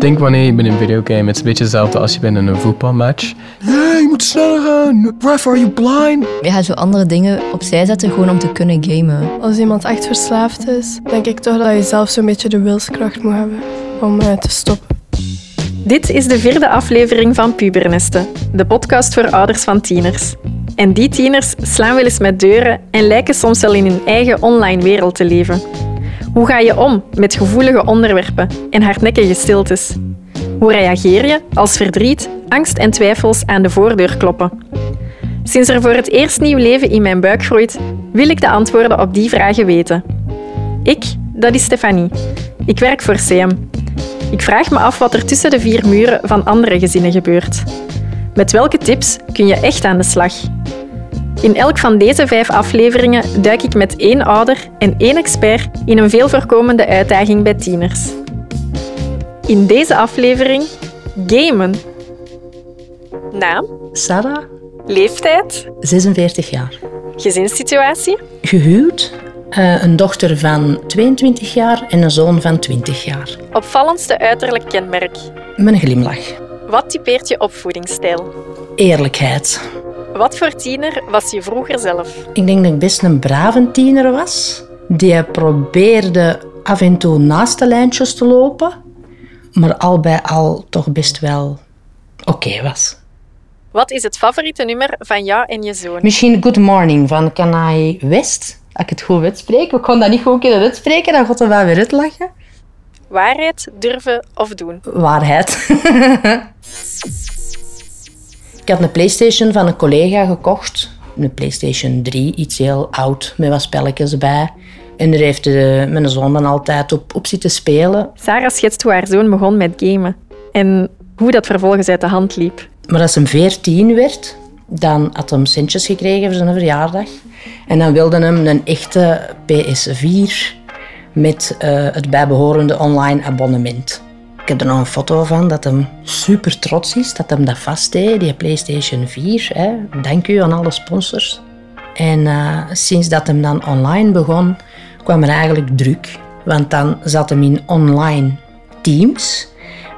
Denk wanneer je bent in een videogame, het is een beetje hetzelfde als je bent in een voetbalmatch. Ja, je moet sneller gaan. Ref, are you blind? Je gaat zo andere dingen opzij zetten gewoon om te kunnen gamen. Als iemand echt verslaafd is, denk ik toch dat je zelf zo'n beetje de wilskracht moet hebben om uh, te stoppen. Dit is de vierde aflevering van Pubernesten, de podcast voor ouders van tieners. En die tieners slaan wel eens met deuren en lijken soms wel in hun eigen online wereld te leven. Hoe ga je om met gevoelige onderwerpen en hardnekkige stiltes? Hoe reageer je als verdriet, angst en twijfels aan de voordeur kloppen? Sinds er voor het eerst nieuw leven in mijn buik groeit, wil ik de antwoorden op die vragen weten. Ik, dat is Stefanie. Ik werk voor CM. Ik vraag me af wat er tussen de vier muren van andere gezinnen gebeurt. Met welke tips kun je echt aan de slag? In elk van deze vijf afleveringen duik ik met één ouder en één expert in een veel voorkomende uitdaging bij tieners. In deze aflevering gamen. Naam? Sarah. Leeftijd? 46 jaar. Gezinssituatie? Gehuwd. Uh, een dochter van 22 jaar en een zoon van 20 jaar. Opvallendste uiterlijk kenmerk? Mijn glimlach. Wat typeert je opvoedingsstijl? Eerlijkheid. Wat voor tiener was je vroeger zelf? Ik denk dat ik best een brave tiener was. Die probeerde af en toe naast de lijntjes te lopen, maar al bij al toch best wel oké was. Wat is het favoriete nummer van jou en je zoon? Misschien Good Morning van Kanaai West. Als ik het goed uitspreek. Ik kon dat niet goed kunnen uitspreken, dan gaat er wel weer uitlachen. Waarheid, durven of doen? Waarheid. Ik had een PlayStation van een collega gekocht. Een PlayStation 3, iets heel oud, met wat spelletjes bij. En daar heeft de, mijn zoon dan altijd op, op zitten spelen. Sarah schetst hoe haar zoon begon met gamen. En hoe dat vervolgens uit de hand liep. Maar als hij 14 werd, dan had hij centjes gekregen voor zijn verjaardag. En dan wilde hem een echte PS4 met uh, het bijbehorende online abonnement. Heb er nog een foto van dat hem super trots is dat hem dat vast deed, die PlayStation 4. Hè. Dank u aan alle sponsors. En uh, sinds dat hem dan online begon, kwam er eigenlijk druk. Want dan zat hem in online teams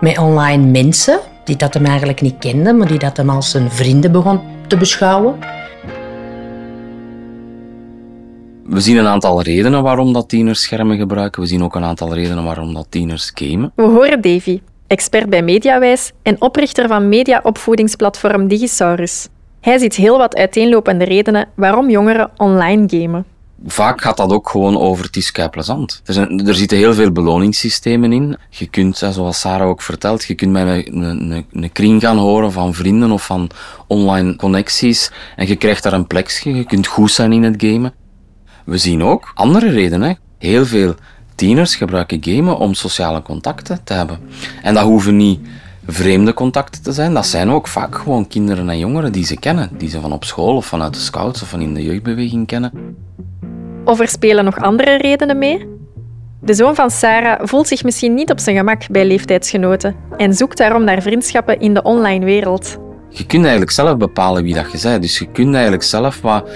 met online mensen die dat hem eigenlijk niet kende, maar die dat hem als zijn vrienden begon te beschouwen. We zien een aantal redenen waarom dat tieners schermen gebruiken. We zien ook een aantal redenen waarom dat tieners gamen. We horen Davy, expert bij Mediawijs en oprichter van mediaopvoedingsplatform Digisaurus. Hij ziet heel wat uiteenlopende redenen waarom jongeren online gamen. Vaak gaat dat ook gewoon over het is plezant. Er, zijn, er zitten heel veel beloningssystemen in. Je kunt, zoals Sarah ook vertelt, je kunt met een, een, een kring gaan horen van vrienden of van online connecties en je krijgt daar een plekje. Je kunt goed zijn in het gamen. We zien ook andere redenen. Heel veel tieners gebruiken gamen om sociale contacten te hebben. En dat hoeven niet vreemde contacten te zijn. Dat zijn ook vaak gewoon kinderen en jongeren die ze kennen. Die ze van op school of vanuit de scouts of van in de jeugdbeweging kennen. Of er spelen nog andere redenen mee? De zoon van Sarah voelt zich misschien niet op zijn gemak bij leeftijdsgenoten en zoekt daarom naar vriendschappen in de online wereld. Je kunt eigenlijk zelf bepalen wie dat je bent. Dus je kunt eigenlijk zelf wat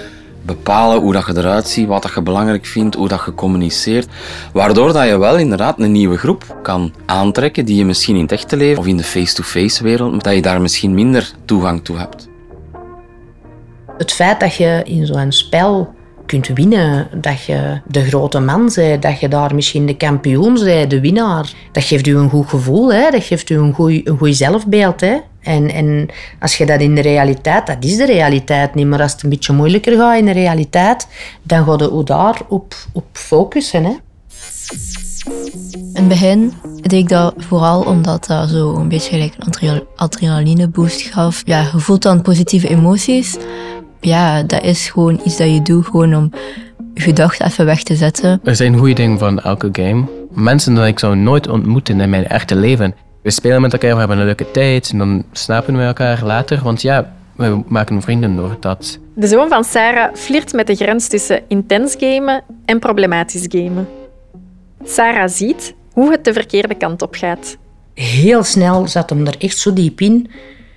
bepalen hoe dat je eruit ziet, wat dat je belangrijk vindt, hoe dat je communiceert. Waardoor dat je wel inderdaad een nieuwe groep kan aantrekken die je misschien in het echte leven of in de face-to-face wereld, dat je daar misschien minder toegang toe hebt. Het feit dat je in zo'n spel kunt winnen, dat je de grote man bent, dat je daar misschien de kampioen bent, de winnaar, dat geeft u een goed gevoel, hè? dat geeft u een goed, een goed zelfbeeld. Hè? En, en als je dat in de realiteit, dat is de realiteit niet, maar als het een beetje moeilijker gaat in de realiteit, dan ga je daar op, op focussen. Hè? In het begin deed ik dat vooral omdat dat zo een beetje gelijk een adrenaline boost gaf. Ja, je voelt dan positieve emoties. Ja, dat is gewoon iets dat je doet gewoon om je gedachten even weg te zetten. Er zijn goede dingen van elke game. Mensen die ik zou nooit ontmoeten in mijn echte leven we spelen met elkaar, we hebben een leuke tijd en dan snappen we elkaar later. Want ja, we maken vrienden door dat. De zoon van Sarah flirt met de grens tussen intens gamen en problematisch gamen. Sarah ziet hoe het de verkeerde kant op gaat. Heel snel zat hem er echt zo diep in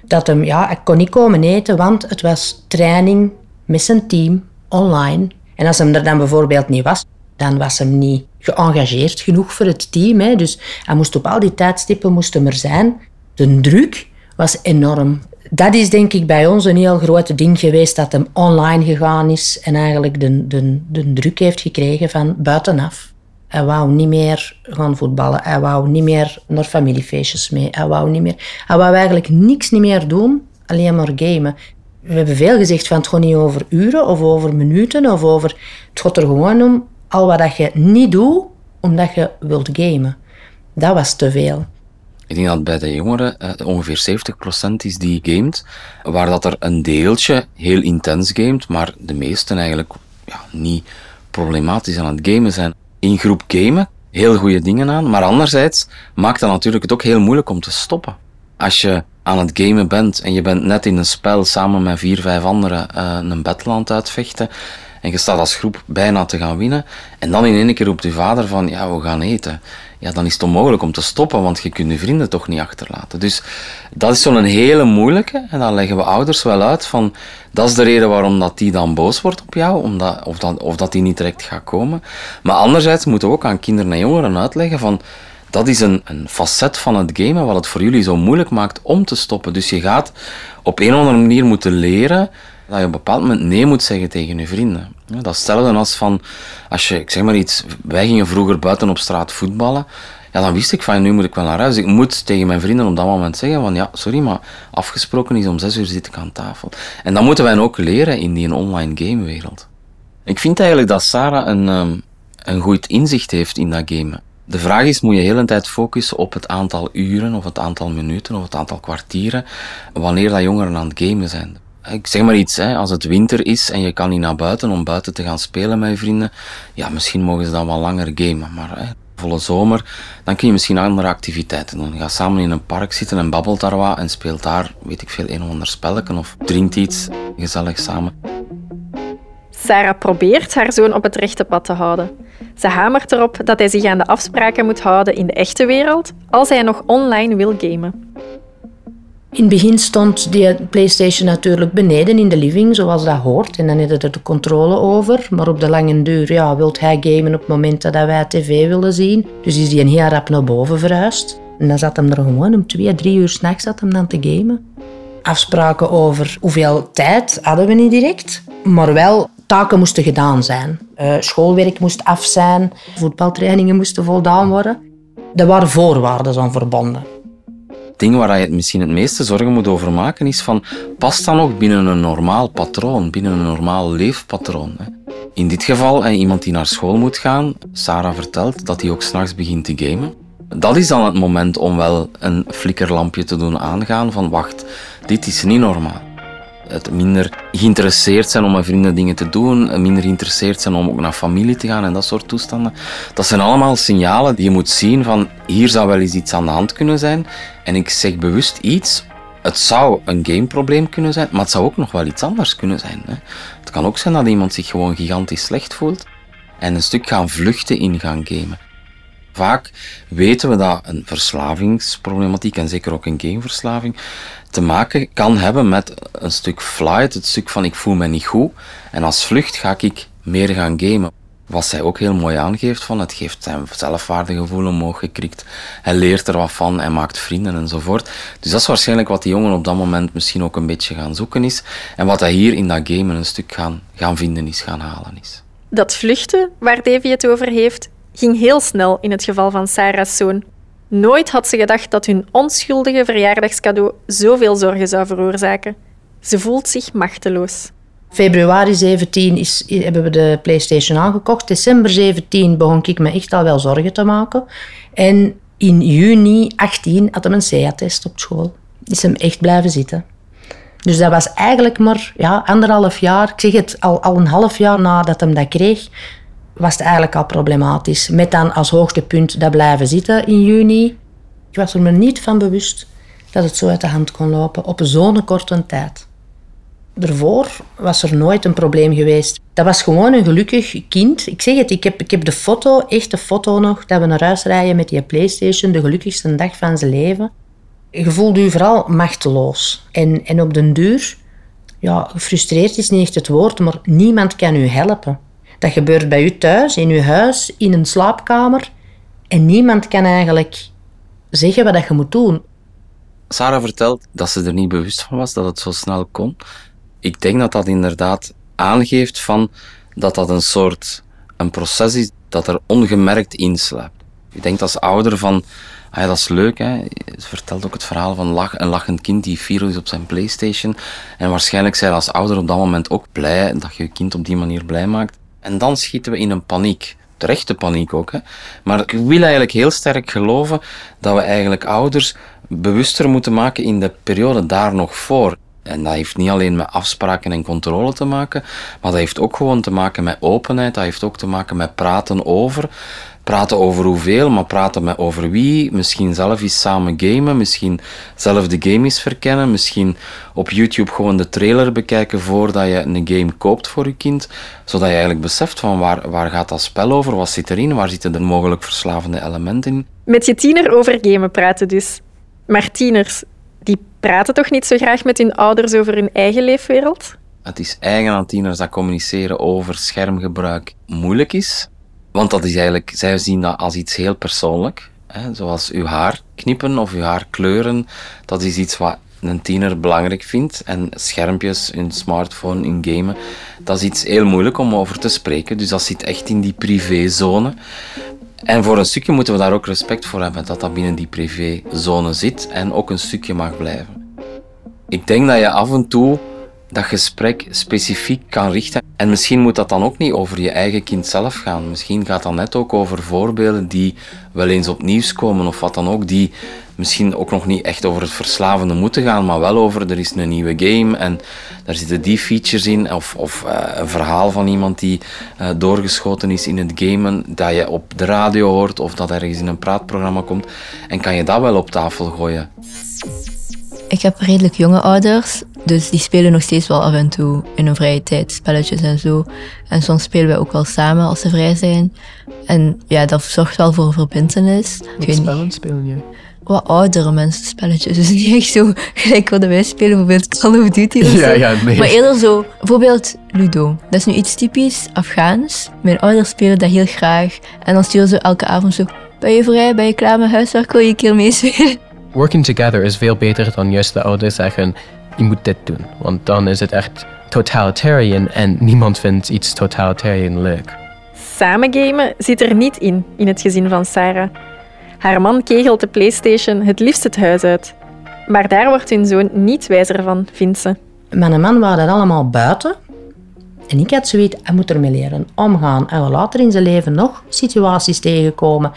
dat hem, ja, ik kon niet komen eten, want het was training met zijn team online. En als hem er dan bijvoorbeeld niet was, dan was hem niet geëngageerd genoeg voor het team. Hè. Dus hij moest op al die tijdstippen moesten er zijn. De druk was enorm. Dat is denk ik bij ons een heel groot ding geweest dat hem online gegaan is en eigenlijk de, de, de druk heeft gekregen van buitenaf. Hij wou niet meer gaan voetballen. Hij wou niet meer naar familiefeestjes mee. Hij wou, niet meer, hij wou eigenlijk niks niet meer doen, alleen maar gamen. We hebben veel gezegd van het gaat niet over uren of over minuten of over... Het gaat er gewoon om al wat je niet doet omdat je wilt gamen. Dat was te veel. Ik denk dat bij de jongeren uh, ongeveer 70% is die gamet, waar dat er een deeltje heel intens gamet, maar de meesten eigenlijk ja, niet problematisch aan het gamen zijn. In groep gamen, heel goede dingen aan, maar anderzijds maakt dat natuurlijk het ook heel moeilijk om te stoppen. Als je aan het gamen bent en je bent net in een spel samen met vier, vijf anderen uh, een battle aan het uitvechten, en je staat als groep bijna te gaan winnen. En dan in één keer roept je vader van, ja, we gaan eten. Ja, dan is het onmogelijk om te stoppen, want je kunt je vrienden toch niet achterlaten. Dus dat is zo'n hele moeilijke. En dan leggen we ouders wel uit van, dat is de reden waarom dat die dan boos wordt op jou, omdat, of, dat, of dat die niet direct gaat komen. Maar anderzijds moeten we ook aan kinderen en jongeren uitleggen van, dat is een, een facet van het gamen wat het voor jullie zo moeilijk maakt om te stoppen. Dus je gaat op een of andere manier moeten leren dat je op een bepaald moment nee moet zeggen tegen je vrienden. dat is hetzelfde als van, als je, ik zeg maar iets, wij gingen vroeger buiten op straat voetballen. Ja, dan wist ik van, nu moet ik wel naar huis. Ik moet tegen mijn vrienden op dat moment zeggen van, ja, sorry, maar afgesproken is om zes uur zit ik aan tafel. En dat moeten wij ook leren in die online gamewereld. Ik vind eigenlijk dat Sarah een, ehm, een goed inzicht heeft in dat gamen. De vraag is, moet je de hele tijd focussen op het aantal uren, of het aantal minuten, of het aantal kwartieren, wanneer dat jongeren aan het gamen zijn ik zeg maar iets, hè, als het winter is en je kan niet naar buiten om buiten te gaan spelen met je vrienden, ja, misschien mogen ze dan wel langer gamen. Maar volle zomer, dan kun je misschien andere activiteiten doen. Ga samen in een park zitten en babbelt daar wat en speelt daar, weet ik veel, een of of drinkt iets gezellig samen. Sarah probeert haar zoon op het rechte pad te houden. Ze hamert erop dat hij zich aan de afspraken moet houden in de echte wereld als hij nog online wil gamen. In het begin stond die PlayStation natuurlijk beneden in de living, zoals dat hoort. En dan had hij er de controle over. Maar op de lange duur ja, wilt hij gamen op het moment dat wij tv willen zien. Dus is hij een heel rap naar boven verhuisd. En dan zat hem er gewoon om twee, drie uur s'nachts dan te gamen. Afspraken over hoeveel tijd hadden we niet direct. Maar wel, taken moesten gedaan zijn. Uh, schoolwerk moest af zijn. Voetbaltrainingen moesten voldaan worden. Er waren voorwaarden aan verbonden ding waar je misschien het meeste zorgen moet over maken is van, past dat nog binnen een normaal patroon, binnen een normaal leefpatroon? In dit geval, iemand die naar school moet gaan, Sarah vertelt dat hij ook s'nachts begint te gamen. Dat is dan het moment om wel een flikkerlampje te doen aangaan van wacht, dit is niet normaal het minder geïnteresseerd zijn om met vrienden dingen te doen, minder geïnteresseerd zijn om ook naar familie te gaan en dat soort toestanden. Dat zijn allemaal signalen die je moet zien van hier zou wel eens iets aan de hand kunnen zijn. En ik zeg bewust iets, het zou een gameprobleem kunnen zijn, maar het zou ook nog wel iets anders kunnen zijn. Hè. Het kan ook zijn dat iemand zich gewoon gigantisch slecht voelt en een stuk gaan vluchten in gaan gamen. Vaak weten we dat een verslavingsproblematiek, en zeker ook een gameverslaving, te maken kan hebben met een stuk flight, het stuk van ik voel me niet goed. En als vlucht ga ik meer gaan gamen. Wat zij ook heel mooi aangeeft, van het geeft zijn zelfwaardegevoel omhoog gekrikt. Hij leert er wat van, hij maakt vrienden enzovoort. Dus dat is waarschijnlijk wat die jongen op dat moment misschien ook een beetje gaan zoeken is. En wat hij hier in dat gamen een stuk gaan, gaan vinden is, gaan halen is. Dat vluchten, waar Davy het over heeft, ging heel snel in het geval van Sarah's zoon. Nooit had ze gedacht dat hun onschuldige verjaardagscadeau zoveel zorgen zou veroorzaken. Ze voelt zich machteloos. Februari 17 is, hebben we de PlayStation aangekocht. December 17 begon ik me echt al wel zorgen te maken. En in juni 18 had hij een CA-test op school. Is hem echt blijven zitten. Dus dat was eigenlijk maar ja, anderhalf jaar, ik zeg het, al, al een half jaar nadat hij dat kreeg, was het eigenlijk al problematisch. Met dan als hoogtepunt dat blijven zitten in juni. Ik was er me niet van bewust dat het zo uit de hand kon lopen op zo'n korte tijd. Daarvoor was er nooit een probleem geweest. Dat was gewoon een gelukkig kind. Ik zeg het, ik heb, ik heb de foto, echt de foto nog, dat we naar huis rijden met die Playstation, de gelukkigste dag van zijn leven. Je voelt je vooral machteloos. En, en op den duur, ja, gefrustreerd is niet echt het woord, maar niemand kan u helpen Dat gebeurt bij u thuis, in uw huis, in een slaapkamer. En niemand kan eigenlijk zeggen wat je moet doen. Sarah vertelt dat ze er niet bewust van was dat het zo snel kon. Ik denk dat dat inderdaad aangeeft van dat dat een soort een proces is dat er ongemerkt insluipt. Je denkt als ouder van, ah ja, dat is leuk. Hè. Ze vertelt ook het verhaal van lach, een lachend kind die vier is op zijn Playstation. En waarschijnlijk zijn als ouder op dat moment ook blij dat je je kind op die manier blij maakt. En dan schieten we in een paniek. Terechte paniek ook. Hè. Maar ik wil eigenlijk heel sterk geloven dat we eigenlijk ouders bewuster moeten maken in de periode daar nog voor. En dat heeft niet alleen met afspraken en controle te maken, maar dat heeft ook gewoon te maken met openheid. Dat heeft ook te maken met praten over. Praten over hoeveel, maar praten met over wie. Misschien zelf eens samen gamen, misschien zelf de game eens verkennen. Misschien op YouTube gewoon de trailer bekijken voordat je een game koopt voor je kind. Zodat je eigenlijk beseft van waar, waar gaat dat spel over, wat zit erin, waar zitten er mogelijk verslavende elementen in. Met je tiener over gamen praten dus. Maar tieners, die praten toch niet zo graag met hun ouders over hun eigen leefwereld? Het is eigen aan tieners dat communiceren over schermgebruik moeilijk is. Want dat is eigenlijk, zij zien dat als iets heel persoonlijk. Hè, zoals uw haar knippen of uw haar kleuren. Dat is iets wat een tiener belangrijk vindt. En schermpjes, hun smartphone, in gamen, dat is iets heel moeilijk om over te spreken. Dus dat zit echt in die privézone. En voor een stukje moeten we daar ook respect voor hebben dat dat binnen die privézone zit en ook een stukje mag blijven. Ik denk dat je af en toe dat gesprek specifiek kan richten. En misschien moet dat dan ook niet over je eigen kind zelf gaan. Misschien gaat dat net ook over voorbeelden die wel eens op nieuws komen of wat dan ook, die misschien ook nog niet echt over het verslavende moeten gaan, maar wel over er is een nieuwe game en daar zitten die features in, of, of uh, een verhaal van iemand die uh, doorgeschoten is in het gamen, dat je op de radio hoort of dat ergens in een praatprogramma komt. En kan je dat wel op tafel gooien? Ik heb redelijk jonge ouders, dus die spelen nog steeds wel af en toe in hun vrije tijd spelletjes en zo. En soms spelen wij ook wel samen als ze vrij zijn. En ja, dat zorgt wel voor verbindenis. Wat spellen spelen jullie? Wat oudere mensen spelletjes, dus niet echt zo gelijk wat wij spelen, bijvoorbeeld Call of Duty of zo. Ja, ja, nee. Maar eerder zo, bijvoorbeeld Ludo. Dat is nu iets typisch Afghaans. Mijn ouders spelen dat heel graag. En dan sturen ze elke avond zo, ben je vrij, ben je klaar met huiswerk, wil je een keer meespelen? Working together is veel beter dan juist de ouders zeggen, je moet dit doen. Want dan is het echt totalitarian en niemand vindt iets totalitarian leuk. Samen gamen zit er niet in, in het gezin van Sarah. Haar man kegelt de PlayStation het liefst het huis uit. Maar daar wordt hun zoon niet wijzer van, vindt ze. Mijn man waren allemaal buiten. En ik had zoiets, hij moet ermee leren omgaan. En we later in zijn leven nog situaties tegenkomen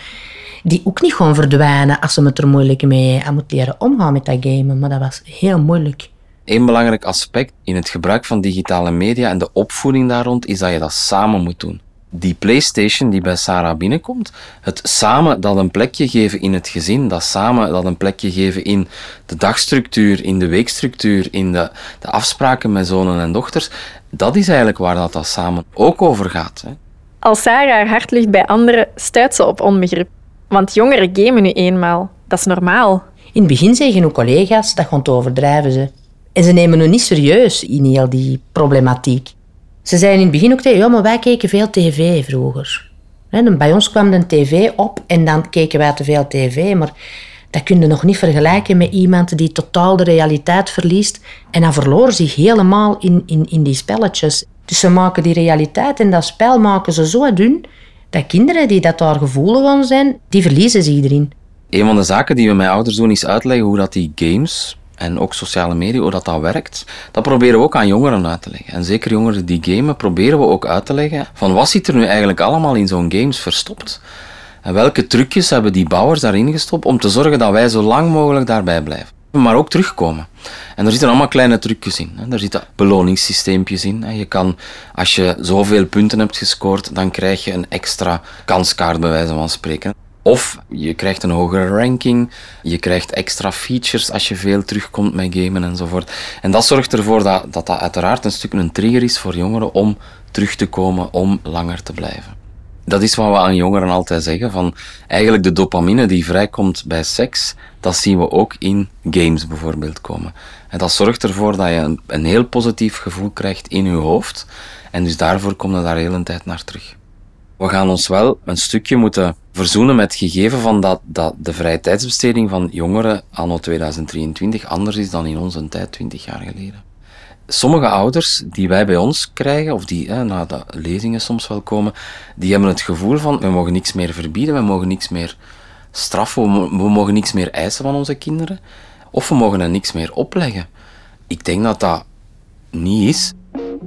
die ook niet gewoon verdwijnen als ze het er moeilijk mee Hij moet leren omgaan met dat gamen, maar dat was heel moeilijk. Een belangrijk aspect in het gebruik van digitale media en de opvoeding daar rond is dat je dat samen moet doen. Die PlayStation die bij Sarah binnenkomt, het samen dat een plekje geven in het gezin, dat samen dat een plekje geven in de dagstructuur, in de weekstructuur, in de, de afspraken met zonen en dochters, dat is eigenlijk waar dat, dat samen ook over gaat. Hè. Als Sarah haar hart ligt bij anderen, stuit ze op onbegrip. Want jongeren gamen nu eenmaal. Dat is normaal. In het begin zeggen ook collega's, dat gewoon te overdrijven ze. En ze nemen nu niet serieus in heel die problematiek. Ze zeiden in het begin ook tegen, ja, maar wij keken veel tv vroeger. bij ons kwam de tv op en dan keken wij te veel tv, maar dat kun je nog niet vergelijken met iemand die totaal de realiteit verliest. En dan verloor zich helemaal in, in, in die spelletjes. Dus ze maken die realiteit en dat spel maken ze zo dun dat kinderen die dat daar gevoelig aan zijn, die verliezen zich erin. Een van de zaken die we met ouders doen is uitleggen hoe dat die games en ook sociale media, hoe dat, dat werkt. Dat proberen we ook aan jongeren uit te leggen. En zeker jongeren die gamen, proberen we ook uit te leggen van wat zit er nu eigenlijk allemaal in zo'n games verstopt. En welke trucjes hebben die bouwers daarin gestopt om te zorgen dat wij zo lang mogelijk daarbij blijven. Maar ook terugkomen. En daar zitten allemaal kleine trucjes in. Daar zitten beloningssysteempjes in. Je kan, als je zoveel punten hebt gescoord, dan krijg je een extra kanskaart bij wijze van spreken. Of je krijgt een hogere ranking, je krijgt extra features als je veel terugkomt met gamen enzovoort. En dat zorgt ervoor dat, dat dat uiteraard een stuk een trigger is voor jongeren om terug te komen, om langer te blijven. Dat is wat we aan jongeren altijd zeggen, van eigenlijk de dopamine die vrijkomt bij seks, dat zien we ook in games bijvoorbeeld komen. En dat zorgt ervoor dat je een, een heel positief gevoel krijgt in je hoofd. En dus daarvoor kom je daar heel een tijd naar terug. We gaan ons wel een stukje moeten verzoenen met het gegeven van dat, dat de vrije tijdsbesteding van jongeren anno 2023 anders is dan in onze tijd 20 jaar geleden. Sommige ouders die wij bij ons krijgen, of die na de lezingen soms wel komen, die hebben het gevoel van we mogen niks meer verbieden, we mogen niks meer straffen, we mogen niks meer eisen van onze kinderen, of we mogen er niks meer opleggen. Ik denk dat dat niet is.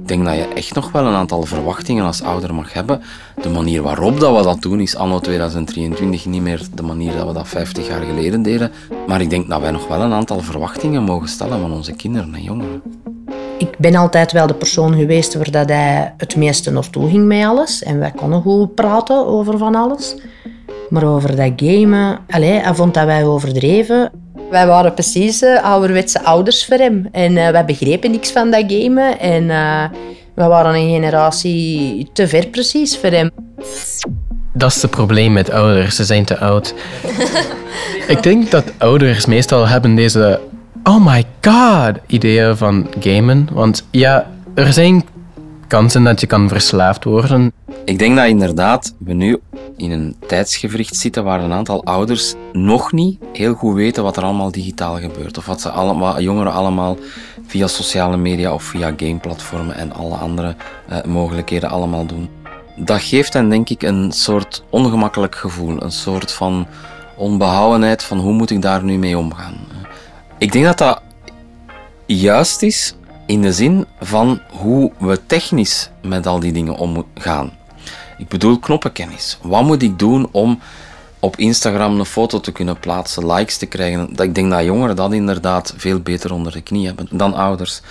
Ik denk dat je echt nog wel een aantal verwachtingen als ouder mag hebben. De manier waarop dat we dat doen is anno 2023 niet meer de manier dat we dat 50 jaar geleden deden. Maar ik denk dat wij nog wel een aantal verwachtingen mogen stellen van onze kinderen en jongeren. Ik ben altijd wel de persoon geweest waar dat hij het meeste naartoe ging met alles. En wij konden goed praten over van alles. Maar over dat gamen, allez, hij vond dat wij overdreven. Wij waren precies uh, ouderwetse ouders voor hem. En uh, wij begrepen niks van dat gamen. En uh, we waren een generatie te ver precies voor hem. Dat is het probleem met ouders. Ze zijn te oud. Ik denk dat ouders meestal hebben deze oh my god ideeën van gamen. Want ja, er zijn kansen dat je kan verslaafd worden. Ik denk dat inderdaad we nu in een tijdsgevricht zitten waar een aantal ouders nog niet heel goed weten wat er allemaal digitaal gebeurt. Of wat, ze allemaal, jongeren allemaal via sociale media of via gameplatformen en alle andere uh, mogelijkheden allemaal doen. Dat geeft hen denk ik een soort ongemakkelijk gevoel. Een soort van onbehouwenheid van hoe moet ik daar nu mee omgaan. Ik denk dat dat juist is in de zin van hoe we technisch met al die dingen omgaan. Ik bedoel knoppenkennis. Wat moet ik doen om op Instagram een foto te kunnen plaatsen, likes te krijgen? Ik denk dat jongeren dat inderdaad veel beter onder de knie hebben dan ouders.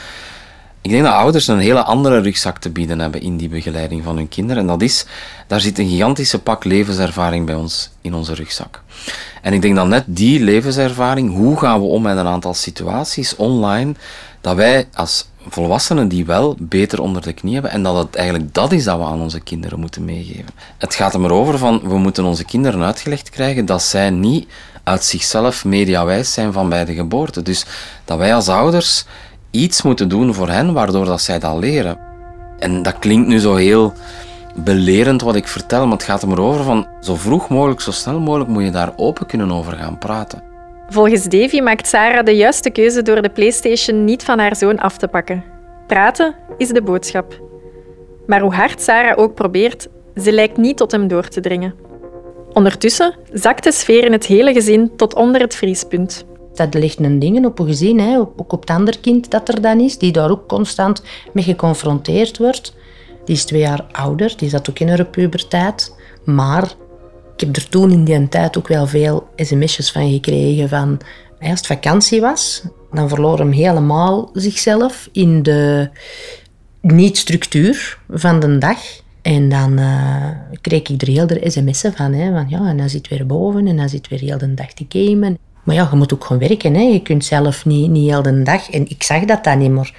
Ik denk dat ouders een hele andere rugzak te bieden hebben in die begeleiding van hun kinderen. En dat is, daar zit een gigantische pak levenservaring bij ons in onze rugzak. En ik denk dat net die levenservaring, hoe gaan we om met een aantal situaties online, dat wij als volwassenen die wel beter onder de knie hebben en dat het eigenlijk dat is dat we aan onze kinderen moeten meegeven. Het gaat er maar over van, we moeten onze kinderen uitgelegd krijgen dat zij niet uit zichzelf mediawijs zijn van bij de geboorte. Dus dat wij als ouders iets moeten doen voor hen, waardoor dat zij dat leren. En dat klinkt nu zo heel belerend wat ik vertel, maar het gaat er maar over van zo vroeg mogelijk, zo snel mogelijk moet je daar open kunnen over gaan praten. Volgens Davy maakt Sarah de juiste keuze door de PlayStation niet van haar zoon af te pakken. Praten is de boodschap. Maar hoe hard Sarah ook probeert, ze lijkt niet tot hem door te dringen. Ondertussen zakt de sfeer in het hele gezin tot onder het vriespunt. Dat ligt een dingen op een gezin, hè, ook op het andere kind dat er dan is, die daar ook constant mee geconfronteerd wordt. Die is twee jaar ouder, die zat ook in een puberteit. Maar ik heb er toen in die tijd ook wel veel sms'jes van gekregen van... Als het vakantie was, dan verloor hem helemaal zichzelf in de niet-structuur van de dag. En dan uh, kreeg ik er heel de sms'en van. Hè, van ja, en dan zit weer boven en dan zit weer heel de dag te gamen. Maar ja, je moet ook gewoon werken. Hè. Je kunt zelf niet, niet heel de dag. En ik zag dat dan niet meer.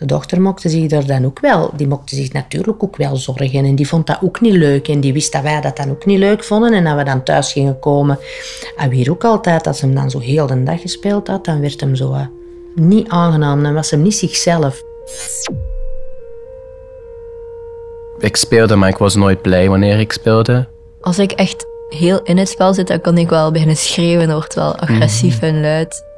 De dochter mocht zich daar dan ook wel. Die mocht zich natuurlijk ook wel zorgen. En die vond dat ook niet leuk. En die wist dat wij dat dan ook niet leuk vonden. En dat we dan thuis gingen komen. En weer ook altijd, als hem dan zo heel de dag gespeeld had, dan werd hem zo uh, niet aangenaam. Dan was hem niet zichzelf. Ik speelde, maar ik was nooit blij wanneer ik speelde. Als ik echt heel in het spel zit, dan kan ik wel beginnen schreeuwen. Dan wordt wel agressief en luid.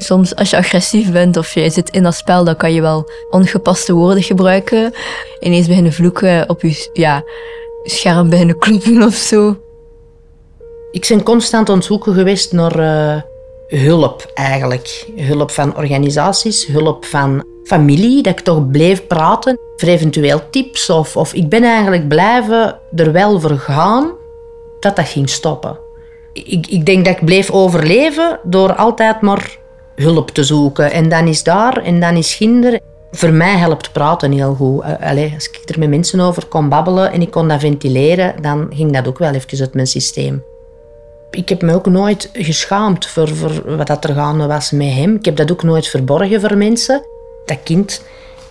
Soms als je agressief bent of je zit in dat spel, dan kan je wel ongepaste woorden gebruiken. Ineens beginnen vloeken op je ja, scherm beginnen kloppen of zo. Ik ben constant aan het zoeken geweest naar uh, hulp eigenlijk. Hulp van organisaties, hulp van familie, dat ik toch bleef praten. Voor eventueel tips of, of ik ben eigenlijk blijven er wel voor gaan dat dat ging stoppen. Ik, ik denk dat ik bleef overleven door altijd maar hulp te zoeken. En dan is daar en dan is kinder. Voor mij helpt praten heel goed. Eh, allee, als ik er met mensen over kon babbelen en ik kon dat ventileren, dan ging dat ook wel even uit mijn systeem. Ik heb me ook nooit geschaamd voor, voor wat er gaande was met hem. Ik heb dat ook nooit verborgen voor mensen. Dat kind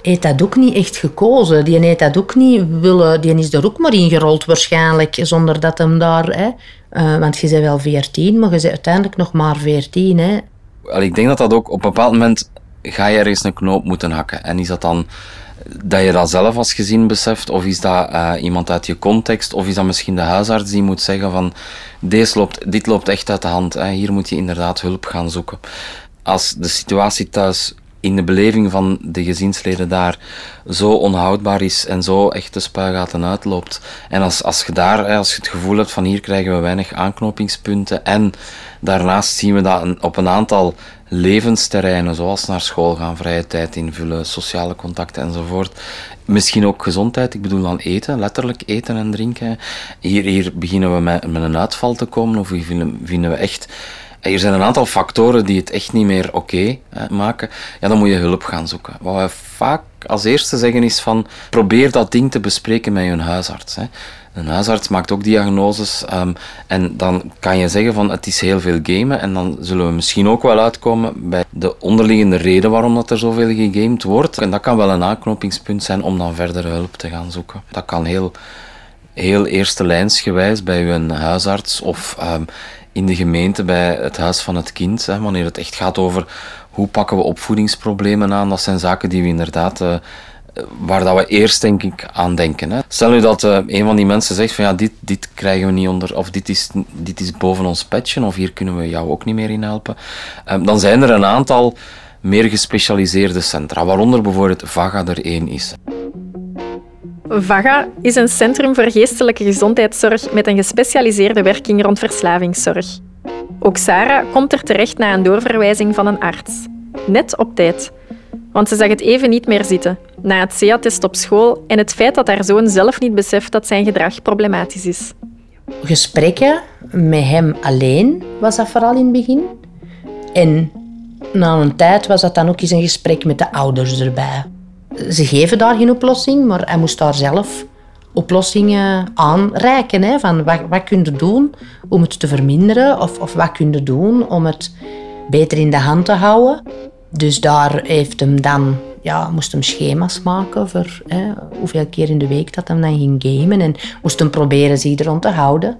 heeft dat ook niet echt gekozen. Die heeft dat ook niet willen... Die is er ook maar ingerold waarschijnlijk, zonder dat hem daar... Hè, uh, want je bent wel 14, maar je bent uiteindelijk nog maar 14. Ik denk dat dat ook op een bepaald moment ga je ergens een knoop moeten hakken. En is dat dan dat je dat zelf als gezin beseft? Of is dat uh, iemand uit je context? Of is dat misschien de huisarts die moet zeggen van deze loopt, dit loopt echt uit de hand. Hè? Hier moet je inderdaad hulp gaan zoeken. Als de situatie thuis in de beleving van de gezinsleden daar zo onhoudbaar is en zo echt de spuigaten uitloopt. En als, als je daar, als je het gevoel hebt van hier krijgen we weinig aanknopingspunten en daarnaast zien we dat op een aantal levensterreinen, zoals naar school gaan, vrije tijd invullen, sociale contacten enzovoort. Misschien ook gezondheid, ik bedoel dan eten, letterlijk eten en drinken. Hier, hier beginnen we met, met een uitval te komen, of vinden, vinden we echt er zijn een aantal factoren die het echt niet meer oké maken. Ja, dan moet je hulp gaan zoeken. Wat we vaak als eerste zeggen is van probeer dat ding te bespreken met je huisarts. Hè. Een huisarts maakt ook diagnoses um, en dan kan je zeggen van het is heel veel gamen en dan zullen we misschien ook wel uitkomen bij de onderliggende reden waarom dat er zoveel gegamed wordt. En dat kan wel een aanknopingspunt zijn om dan verdere hulp te gaan zoeken. Dat kan heel, heel eerste lijnsgewijs bij uw huisarts of um, in de gemeente bij het huis van het kind. Hè, wanneer het echt gaat over hoe pakken we opvoedingsproblemen aan. Dat zijn zaken die we inderdaad... Uh, waar dat we eerst denk ik aan denken. Hè. Stel nu dat uh, een van die mensen zegt van ja, dit, dit krijgen we niet onder, of dit is, dit is boven ons petje, of hier kunnen we jou ook niet meer in helpen. Um, dan zijn er een aantal meer gespecialiseerde centra, waaronder bijvoorbeeld VAGA er één is. VAGA is een centrum voor geestelijke gezondheidszorg met een gespecialiseerde werking rond verslavingszorg. Ook Sarah komt er terecht na een doorverwijzing van een arts. Net op tijd. Want ze zag het even niet meer zitten, na het CEA-test op school en het feit dat haar zoon zelf niet beseft dat zijn gedrag problematisch is. Gesprekken met hem alleen was dat vooral in het begin. En na een tijd was dat dan ook eens een gesprek met de ouders erbij ze geven daar geen oplossing, maar hij moest daar zelf oplossingen aanreiken. Hè, van wat, wat kun je doen om het te verminderen of, of wat kun je doen om het beter in de hand te houden. Dus daar heeft hem dan, ja, moest hem schema's maken voor hè, hoeveel keer in de week dat hem dan ging gamen en moest hem proberen zich erom te houden.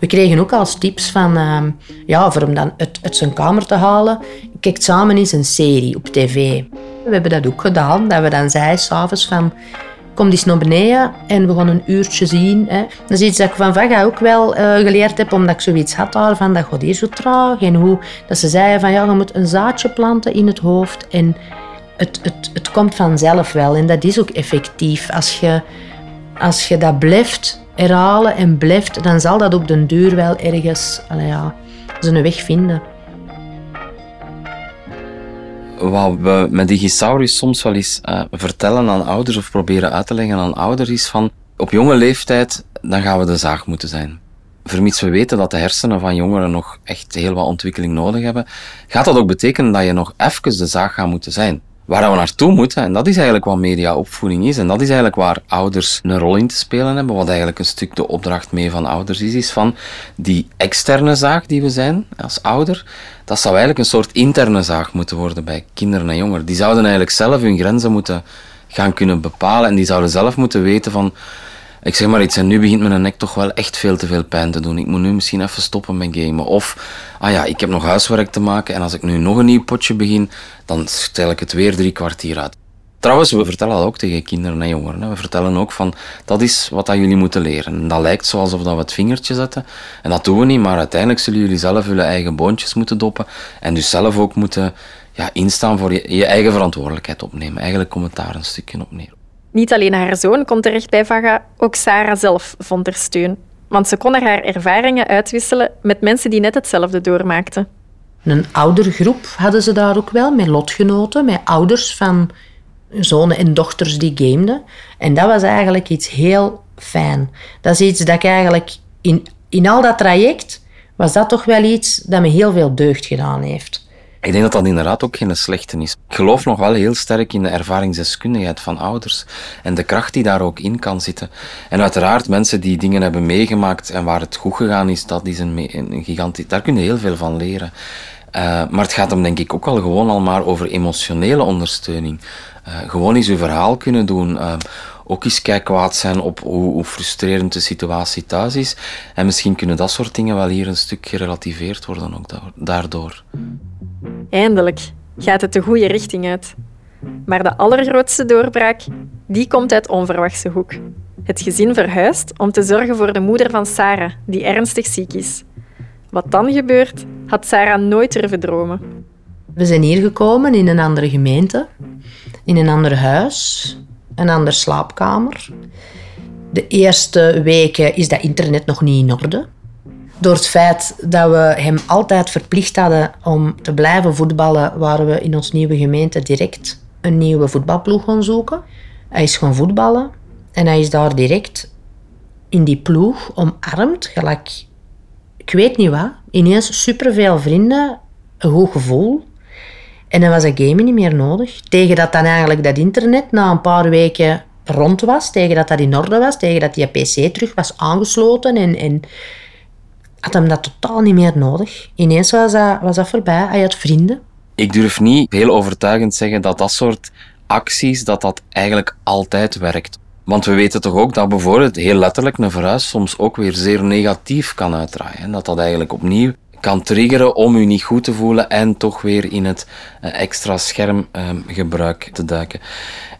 We kregen ook als tips van, uh, ja, voor hem dan uit, zijn kamer te halen. Kijk samen eens een serie op tv. We hebben dat ook gedaan, dat we dan zeiden s'avonds van kom eens naar beneden en we gaan een uurtje zien. Hè. Dat is iets dat ik van Vaga ook wel uh, geleerd heb, omdat ik zoiets had daarvan, dat gaat hier zo traag. En hoe dat ze zeiden van ja, je moet een zaadje planten in het hoofd en het, het, het komt vanzelf wel. En dat is ook effectief. Als je, als je dat blijft herhalen en blijft, dan zal dat op den duur wel ergens ja, zijn weg vinden wat we met Digisaurus soms wel eens uh, vertellen aan ouders of proberen uit te leggen aan ouders is van op jonge leeftijd, dan gaan we de zaag moeten zijn. Vermits we weten dat de hersenen van jongeren nog echt heel wat ontwikkeling nodig hebben, gaat dat ook betekenen dat je nog even de zaag gaat moeten zijn waar we naartoe moeten. En dat is eigenlijk wat mediaopvoeding is. En dat is eigenlijk waar ouders een rol in te spelen hebben. Wat eigenlijk een stuk de opdracht mee van ouders is. Is van die externe zaak die we zijn als ouder. Dat zou eigenlijk een soort interne zaak moeten worden bij kinderen en jongeren. Die zouden eigenlijk zelf hun grenzen moeten gaan kunnen bepalen. En die zouden zelf moeten weten van ik zeg maar iets, en nu begint mijn nek toch wel echt veel te veel pijn te doen. Ik moet nu misschien even stoppen met gamen. Of, ah ja, ik heb nog huiswerk te maken en als ik nu nog een nieuw potje begin, dan stel ik het weer drie kwartier uit. Trouwens, we vertellen dat ook tegen kinderen en jongeren. We vertellen ook van, dat is wat dat jullie moeten leren. En dat lijkt zo alsof dat we het vingertje zetten. En dat doen we niet, maar uiteindelijk zullen jullie zelf jullie eigen boontjes moeten doppen. En dus zelf ook moeten ja, instaan voor je, je eigen verantwoordelijkheid opnemen. Eigenlijk komt het daar een stukje op neer. Niet alleen haar zoon kon terecht bij Vaga, ook Sarah zelf vond er steun. Want ze kon er haar ervaringen uitwisselen met mensen die net hetzelfde doormaakten. Een oudergroep hadden ze daar ook wel, met lotgenoten, met ouders van zonen en dochters die gameden. En dat was eigenlijk iets heel fijn. Dat is iets dat ik eigenlijk in, in al dat traject, was dat toch wel iets dat me heel veel deugd gedaan heeft. Ik denk dat dat inderdaad ook geen slechte is. Ik geloof nog wel heel sterk in de ervaringsdeskundigheid van ouders en de kracht die daar ook in kan zitten. En uiteraard, mensen die dingen hebben meegemaakt en waar het goed gegaan is, dat is een, gigantisch... Daar kun je heel veel van leren. Uh, maar het gaat hem denk ik ook al gewoon al maar over emotionele ondersteuning. Uh, gewoon eens uw verhaal kunnen doen. Uh, ook eens kijk kwaad zijn op hoe, hoe, frustrerend de situatie thuis is. En misschien kunnen dat soort dingen wel hier een stuk gerelativeerd worden ook daardoor. Eindelijk gaat het de goede richting uit. Maar de allergrootste doorbraak, die komt uit onverwachte hoek. Het gezin verhuist om te zorgen voor de moeder van Sarah, die ernstig ziek is. Wat dan gebeurt, had Sarah nooit durven dromen. We zijn hier gekomen in een andere gemeente, in een ander huis, een andere slaapkamer. De eerste weken is dat internet nog niet in orde. Door het feit dat we hem altijd verplicht hadden om te blijven voetballen, waren we in ons nieuwe gemeente direct een nieuwe voetbalploeg gaan zoeken. Hij is gaan voetballen en hij is daar direct in die ploeg omarmd, gelijk, ik weet niet wat, ineens superveel vrienden, een goed gevoel. En dan was dat gamen niet meer nodig. Tegen dat dan eigenlijk dat internet na een paar weken rond was, tegen dat dat in orde was, tegen dat die pc terug was aangesloten en, en had hem dat totaal niet meer nodig. Ineens was dat, was dat voorbij. Hij had vrienden. Ik durf niet heel overtuigend zeggen dat dat soort acties, dat dat eigenlijk altijd werkt. Want we weten toch ook dat bijvoorbeeld heel letterlijk een verhuis soms ook weer zeer negatief kan uitdraaien. En dat dat eigenlijk opnieuw kan triggeren om u niet goed te voelen en toch weer in het eh, extra schermgebruik te duiken.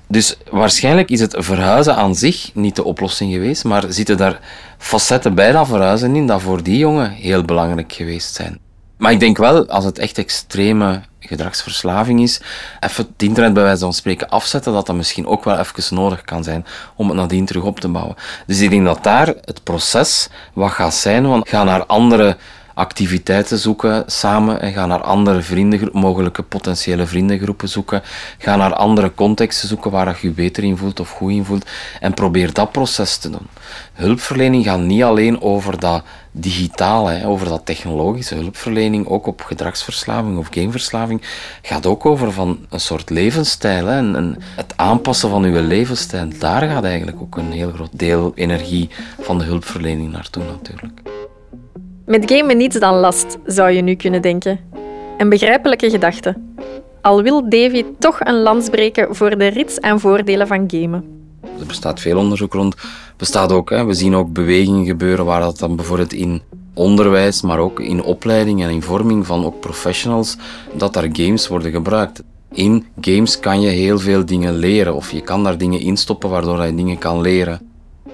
Dus waarschijnlijk is het verhuizen aan zich niet de oplossing geweest, maar zitten daar facetten bij dat verhuizen in dat voor die jongen heel belangrijk geweest zijn. Maar ik denk wel, als het echt extreme gedragsverslaving is, even het internet bij wijze van spreken afzetten, dat dat misschien ook wel even nodig kan zijn om het nadien terug op te bouwen. Dus ik denk dat daar het proces wat gaat zijn, want ga naar andere activiteiten zoeken samen en ga naar andere vrienden, mogelijke potentiële vriendengroepen zoeken. Ga naar andere contexten zoeken waar je je beter in voelt of goed in voelt en probeer dat proces te doen. Hulpverlening gaat niet alleen over dat digitale, over dat technologische hulpverlening, ook op gedragsverslaving of gameverslaving, gaat ook over van een soort levensstijl. en het aanpassen van uw levensstijl, daar gaat eigenlijk ook een heel groot deel energie van de hulpverlening naartoe natuurlijk. Met gamen niets dan last, zou je nu kunnen denken. Een begrijpelijke gedachte. Al wil Davy toch een lans breken voor de rits en voordelen van gamen. Er bestaat veel onderzoek rond. Bestaat ook, hè, we zien ook bewegingen gebeuren waar dat dan bijvoorbeeld in onderwijs, maar ook in opleiding en in vorming van ook professionals, dat daar games worden gebruikt. In games kan je heel veel dingen leren of je kan daar dingen instoppen waardoor je dingen kan leren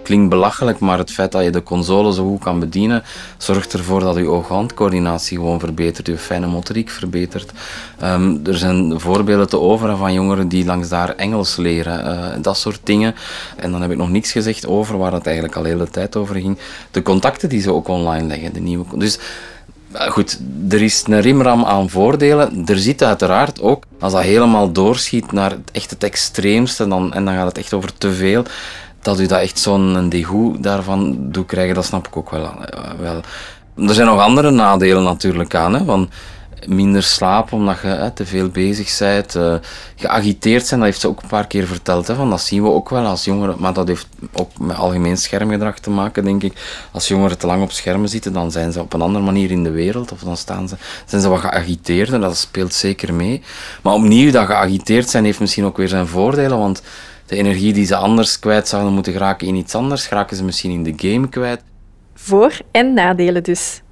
klinkt belachelijk, maar het feit dat je de console zo goed kan bedienen, zorgt ervoor dat je oog-handcoördinatie gewoon verbetert, je fijne motoriek verbetert. Ehm, er zijn voorbeelden te over van jongeren die langs daar Engels leren, uh, dat soort dingen. En dan heb ik nog niks gezegd over waar het eigenlijk al de hele tijd over ging. De contacten die ze ook online leggen, de nieuwe. Dus eh, goed, er is een rimram aan voordelen. Er zit uiteraard ook, als dat helemaal doorschiet naar echt het extreemste, dan, en dan gaat het echt over te veel, dat u dat echt zo'n degoe daarvan doet krijgen, dat snap ik ook wel. Eh, wel. Er zijn nog andere nadelen natuurlijk aan. Hè, van minder slaap omdat je te veel bezig bent. Uh, geagiteerd zijn, dat heeft ze ook een paar keer verteld. Hè, van, dat zien we ook wel als jongeren. Maar dat heeft ook met algemeen schermgedrag te maken, denk ik. Als jongeren te lang op schermen zitten, dan zijn ze op een andere manier in de wereld. Of dan staan ze, zijn ze wat geagiteerd en dat speelt zeker mee. Maar opnieuw, dat geagiteerd zijn heeft misschien ook weer zijn voordelen. Want de energie die ze anders kwijt zouden moeten geraken in iets anders, geraken ze misschien in de game kwijt. Voor- en nadelen dus.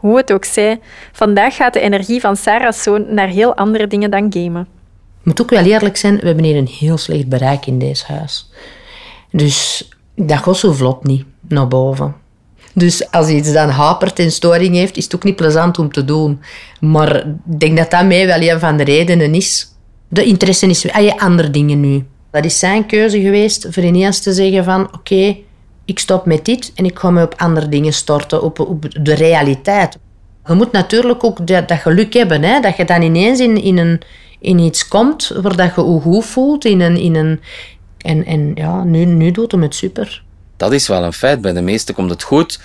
Hoe het ook zij, vandaag gaat de energie van Sarah's zoon naar heel andere dingen dan gamen. Ik moet ook wel eerlijk zijn, we hebben hier een heel slecht bereik in deze huis. Dus dat gaat zo vlot niet naar boven. Dus als iets dan hapert en storing heeft, is het ook niet plezant om te doen. Maar ik denk dat dat mij wel een van de redenen is. De interesse is aan je andere dingen nu. Dat is zijn keuze geweest voor ineens te zeggen van oké, ik stop met dit en ik ga me op andere dingen storten, op, de realiteit. Je moet natuurlijk ook dat, dat geluk hebben, hè? dat je dan ineens in, in, een, in iets komt waar dat je je goed voelt. In een, in een, en, en ja, nu, nu doet hem het super. Dat is wel een feit. Bij de meesten komt het goed.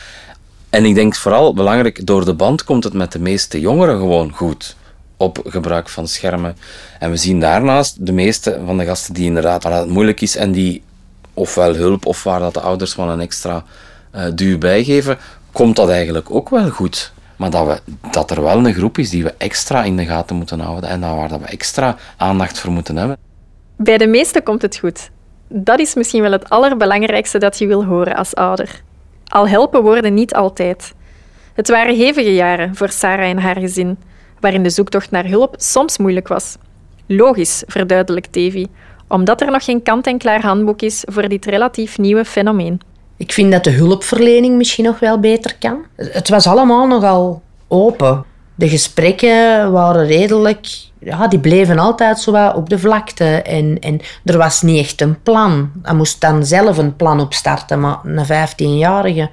En ik denk vooral belangrijk, door de band komt het met de meeste jongeren gewoon goed op gebruik van schermen. En we zien daarnaast de meeste van de gasten die inderdaad het moeilijk is en die ofwel hulp of waar dat de ouders van een extra uh, duw bijgeven, komt dat eigenlijk ook wel goed. Maar dat, we, dat er wel een groep is die we extra in de gaten moeten houden en waar dat we extra aandacht voor moeten hebben. Bij de meesten komt het goed. Dat is misschien wel het allerbelangrijkste dat je wil horen als ouder. Al helpen woorden niet altijd. Het waren hevige jaren voor Sarah en haar gezin, waarin de zoektocht naar hulp soms moeilijk was. Logisch, verduidelijkt Davy, omdat er nog geen kant-en-klaar handboek is voor dit relatief nieuwe fenomeen. Ik vind dat de hulpverlening misschien nog wel beter kan. Het was allemaal nogal open. De gesprekken waren redelijk... Ja, die bleven altijd zo op de vlakte. En, en er was niet echt een plan. Hij moest dan zelf een plan opstarten. Maar een 15-jarige...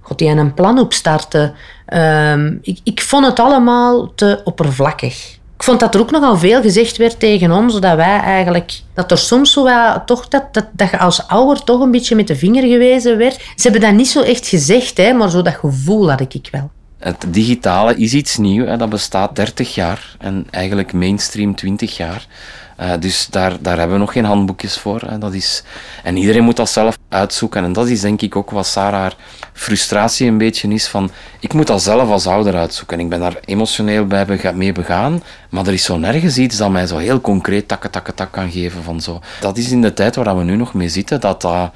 God, die een plan opstarten. Um, ik, ik vond het allemaal te oppervlakkig. Ik vond dat er ook nogal veel gezegd werd tegen ons, dat wij eigenlijk... Dat er soms zo wat, toch dat, dat, dat je als ouder toch een beetje met de vinger gewezen werd. Ze hebben dat niet zo echt gezegd, hè, maar zo dat gevoel had ik wel. Het digitale is iets nieuws, dat bestaat 30 jaar en eigenlijk mainstream 20 jaar. Uh, dus daar, daar hebben we nog geen handboekjes voor. Hè. Dat is, en iedereen moet dat zelf uitzoeken. En dat is denk ik ook wat Sarah haar frustratie een beetje is van ik moet dat zelf als ouder uitzoeken. Ik ben daar emotioneel bij mee begaan, maar er is zo nergens iets dat mij zo heel concreet takke takke tak kan geven van zo. Dat is in de tijd waar we nu nog mee zitten, dat, dat,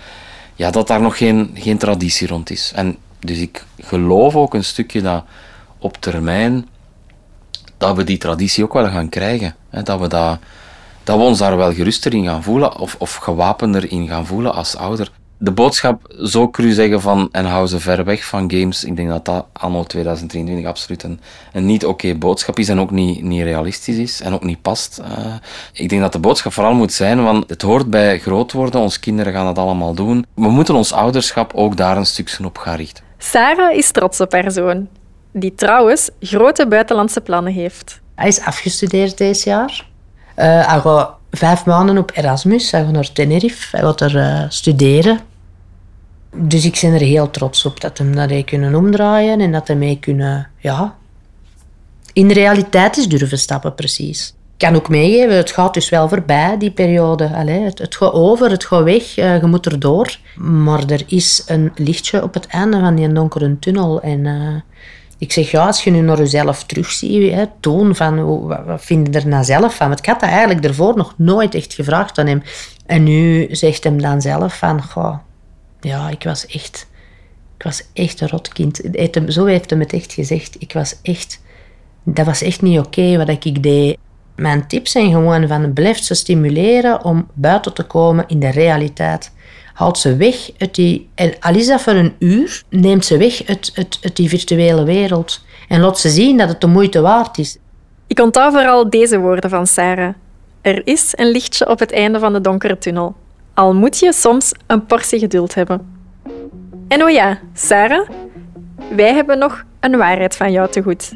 ja, dat daar nog geen, geen traditie rond is. En dus ik geloof ook een stukje dat op termijn dat we die traditie ook wel gaan krijgen. Hè, dat, we dat, dat we ons daar wel geruster in gaan voelen of, of gewapender in gaan voelen als ouder. De boodschap, zo cru zeggen van en hou ze ver weg van games, ik denk dat dat anno 2023 absoluut een, een niet oké boodschap is en ook niet, niet realistisch is en ook niet past. Uh, ik denk dat de boodschap vooral moet zijn, want het hoort bij groot worden, onze kinderen gaan dat allemaal doen. We moeten ons ouderschap ook daar een stukje op gaan richten. Sarah is trots op haar zoon, die trouwens grote buitenlandse plannen heeft. Hij is afgestudeerd deze jaar. Uh, hij gaat vijf maanden op Erasmus. Hij naar Tenerife. Hij gaat er uh, studeren. Dus ik ben er heel trots op dat hem dat hij kunnen omdraaien en dat hij mee kunnen, ja, in de realiteit is durven stappen, precies. Ik kan ook meegeven, het gaat dus wel voorbij, die periode. Allee, het, gaat over, het gaat weg, uh, je moet erdoor. Maar er is een lichtje op het einde van die donkere tunnel. En ik zeg, ja, als je nu naar jezelf terugziet, hè, toon van, wat, vind je er nou zelf van? Want ik had dat eigenlijk daarvoor nog nooit echt gevraagd aan hem. En nu zegt hem dan zelf van, goh, ja, ik was echt, ik was echt een rotkind. Zo heeft hij het echt gezegd. Ik was echt, dat was echt niet oké wat ik deed. Mijn tips zijn gewoon van blijf ze stimuleren om buiten te komen in de realiteit. Haalt ze weg uit die, en al is dat voor een uur, neemt ze weg uit, uit, uit die virtuele wereld. En laat ze zien dat het de moeite waard is. Ik onthoud vooral deze woorden van Sarah. Er is een lichtje op het einde van de donkere tunnel. Al moet je soms een portie geduld hebben. En oh ja, Sarah, wij hebben nog een waarheid van jou te goed.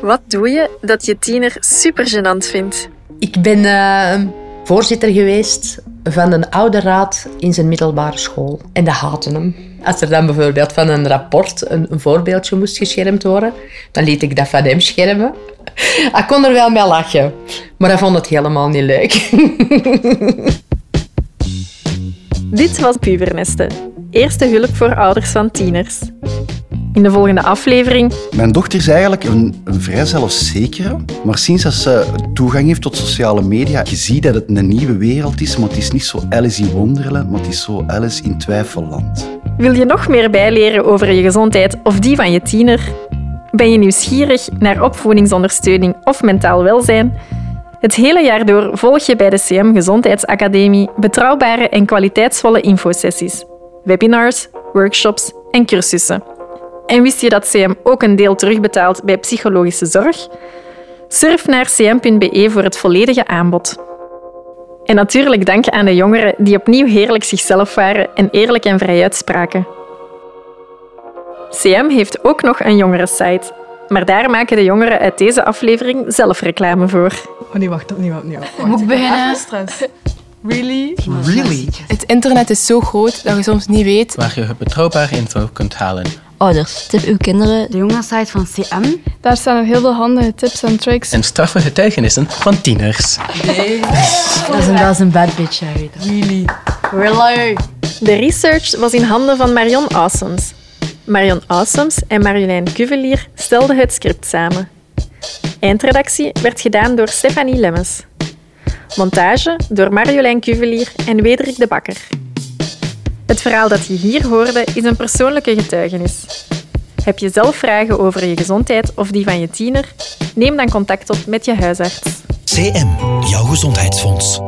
Wat doe je dat je tiener super gênant vindt? Ik ben uh, voorzitter geweest van een oude raad in zijn middelbare school. En dat haatte hem. Als er dan bijvoorbeeld van een rapport een, een voorbeeldje moest geschermd worden, dan liet ik dat van hem schermen. Hij kon er wel mee lachen, maar hij vond het helemaal niet leuk. Dit was Pubernesten, eerste hulp voor ouders van tieners. In de volgende aflevering... Mijn dochter is eigenlijk een, een vrij zelfzekere, maar sinds dat ze toegang heeft tot sociale media, je ziet dat het een nieuwe wereld is, maar het is niet zo Alice in Wonderland, maar het is zo Alice in Twijfelland. Wil je nog meer bijleren over je gezondheid of die van je tiener? Ben je nieuwsgierig naar opvoedingsondersteuning of mentaal welzijn? Het hele jaar door volg je bij de CM Gezondheidsacademie betrouwbare en kwaliteitsvolle infosessies, webinars, workshops en cursussen. En wist je dat CM ook een deel terugbetaalt bij psychologische zorg? Surf naar cm.be voor het volledige aanbod. En natuurlijk dank aan de jongeren die opnieuw heerlijk zichzelf waren en eerlijk en vrij uitspraken. CM heeft ook nog een jongerensite maar daar maken de jongeren uit deze aflevering zelf reclame voor. Oh nee, wacht, opnieuw, opnieuw. Moet ik beginnen? stress. Really? Really? Het internet is zo groot dat je soms niet weet... Waar je betrouwbare info kunt halen. Ouders, tip uw kinderen. De jongenssite van CM. Daar staan heel veel handige tips en tricks. En straffe getuigenissen van tieners. Nee. Dat is een, dat is een bad bitch, jij weet dat. Really? Really? De research was in handen van Marion Awesons. Marion Ausums en Marjolein Cuvelier stelden het script samen. Eindredactie werd gedaan door Stefanie Lemmens. Montage door Marjolein Cuvelier en Wederik de Bakker. Het verhaal dat je hier hoorde is een persoonlijke getuigenis. Heb je zelf vragen over je gezondheid of die van je tiener? Neem dan contact op met je huisarts. CM, jouw gezondheidsfonds.